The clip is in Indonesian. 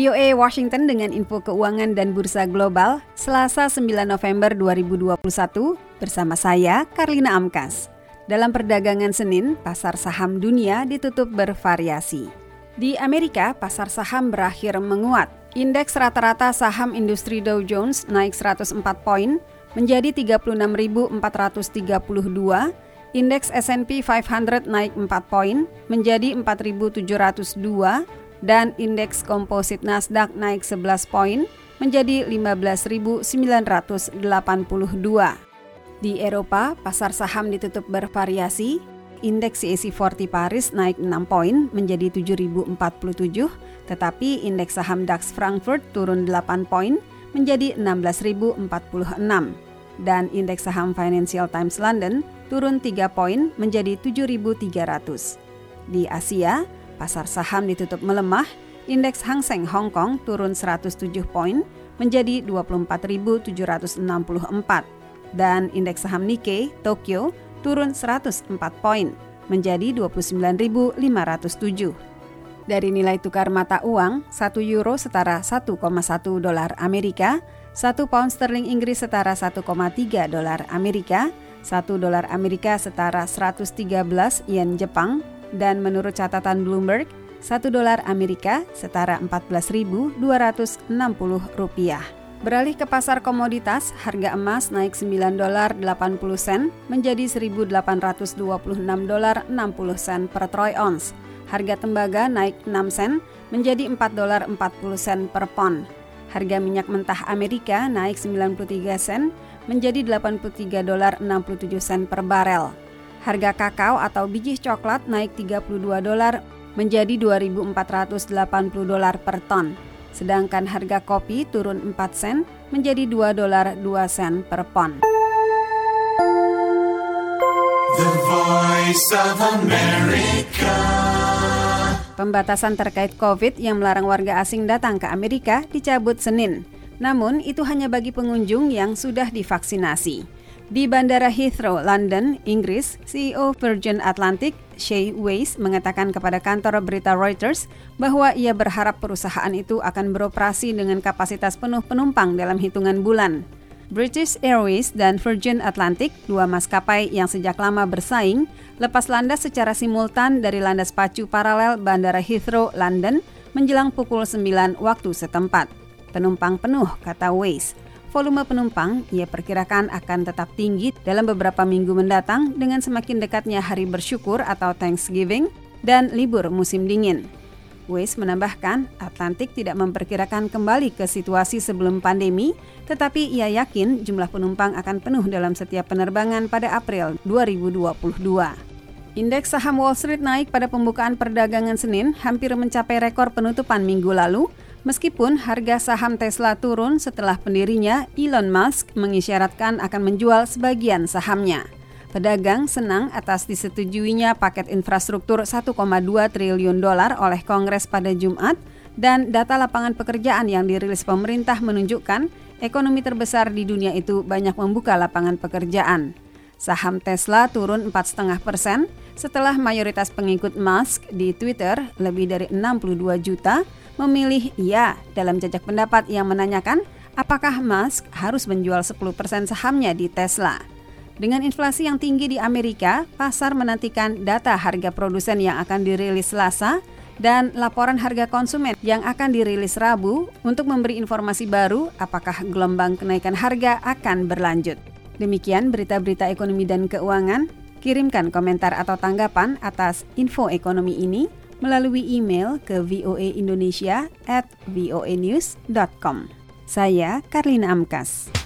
VOA Washington dengan info keuangan dan bursa global Selasa 9 November 2021 bersama saya Karlina Amkas. Dalam perdagangan Senin, pasar saham dunia ditutup bervariasi. Di Amerika, pasar saham berakhir menguat. Indeks rata-rata saham industri Dow Jones naik 104 poin menjadi 36.432, indeks S&P 500 naik 4 poin menjadi 4.702 dan indeks komposit Nasdaq naik 11 poin menjadi 15.982. Di Eropa, pasar saham ditutup bervariasi. Indeks CAC 40 Paris naik 6 poin menjadi 7.047, tetapi indeks saham DAX Frankfurt turun 8 poin menjadi 16.046. Dan indeks saham Financial Times London turun 3 poin menjadi 7.300. Di Asia, Pasar saham ditutup melemah, indeks Hang Seng Hong Kong turun 107 poin menjadi 24.764 dan indeks saham Nikkei Tokyo turun 104 poin menjadi 29.507. Dari nilai tukar mata uang, 1 euro setara 1,1 dolar Amerika, 1 pound sterling Inggris setara 1,3 dolar Amerika, 1 dolar Amerika setara 113 yen Jepang, dan menurut catatan Bloomberg, 1 dolar Amerika setara 14.260 rupiah. Beralih ke pasar komoditas, harga emas naik 9 dolar 80 sen menjadi 1.826 dolar 60 sen per troy ounce. Harga tembaga naik 6 sen menjadi 4 dolar 40 sen per pon. Harga minyak mentah Amerika naik 93 sen menjadi 83 dolar 67 sen per barel. Harga kakao atau biji coklat naik 32 dolar menjadi 2.480 dolar per ton. Sedangkan harga kopi turun 4 sen menjadi 2 dolar 2 sen per pon. The Voice of America. Pembatasan terkait COVID yang melarang warga asing datang ke Amerika dicabut Senin. Namun, itu hanya bagi pengunjung yang sudah divaksinasi. Di Bandara Heathrow, London, Inggris, CEO Virgin Atlantic, Shay Weiss, mengatakan kepada kantor berita Reuters bahwa ia berharap perusahaan itu akan beroperasi dengan kapasitas penuh penumpang dalam hitungan bulan. British Airways dan Virgin Atlantic, dua maskapai yang sejak lama bersaing, lepas landas secara simultan dari landas pacu paralel Bandara Heathrow, London, menjelang pukul 9 waktu setempat. Penumpang penuh, kata Weiss volume penumpang ia perkirakan akan tetap tinggi dalam beberapa minggu mendatang dengan semakin dekatnya hari bersyukur atau Thanksgiving dan libur musim dingin. Weiss menambahkan, Atlantik tidak memperkirakan kembali ke situasi sebelum pandemi, tetapi ia yakin jumlah penumpang akan penuh dalam setiap penerbangan pada April 2022. Indeks saham Wall Street naik pada pembukaan perdagangan Senin, hampir mencapai rekor penutupan minggu lalu, Meskipun harga saham Tesla turun setelah pendirinya Elon Musk mengisyaratkan akan menjual sebagian sahamnya. Pedagang senang atas disetujuinya paket infrastruktur 1,2 triliun dolar oleh Kongres pada Jumat dan data lapangan pekerjaan yang dirilis pemerintah menunjukkan ekonomi terbesar di dunia itu banyak membuka lapangan pekerjaan. Saham Tesla turun 4,5 persen setelah mayoritas pengikut Musk di Twitter lebih dari 62 juta memilih ya dalam jajak pendapat yang menanyakan apakah Musk harus menjual 10% sahamnya di Tesla. Dengan inflasi yang tinggi di Amerika, pasar menantikan data harga produsen yang akan dirilis Selasa dan laporan harga konsumen yang akan dirilis Rabu untuk memberi informasi baru apakah gelombang kenaikan harga akan berlanjut. Demikian berita-berita ekonomi dan keuangan. Kirimkan komentar atau tanggapan atas info ekonomi ini melalui email ke voaindonesia at voanews.com. Saya Karlina Amkas.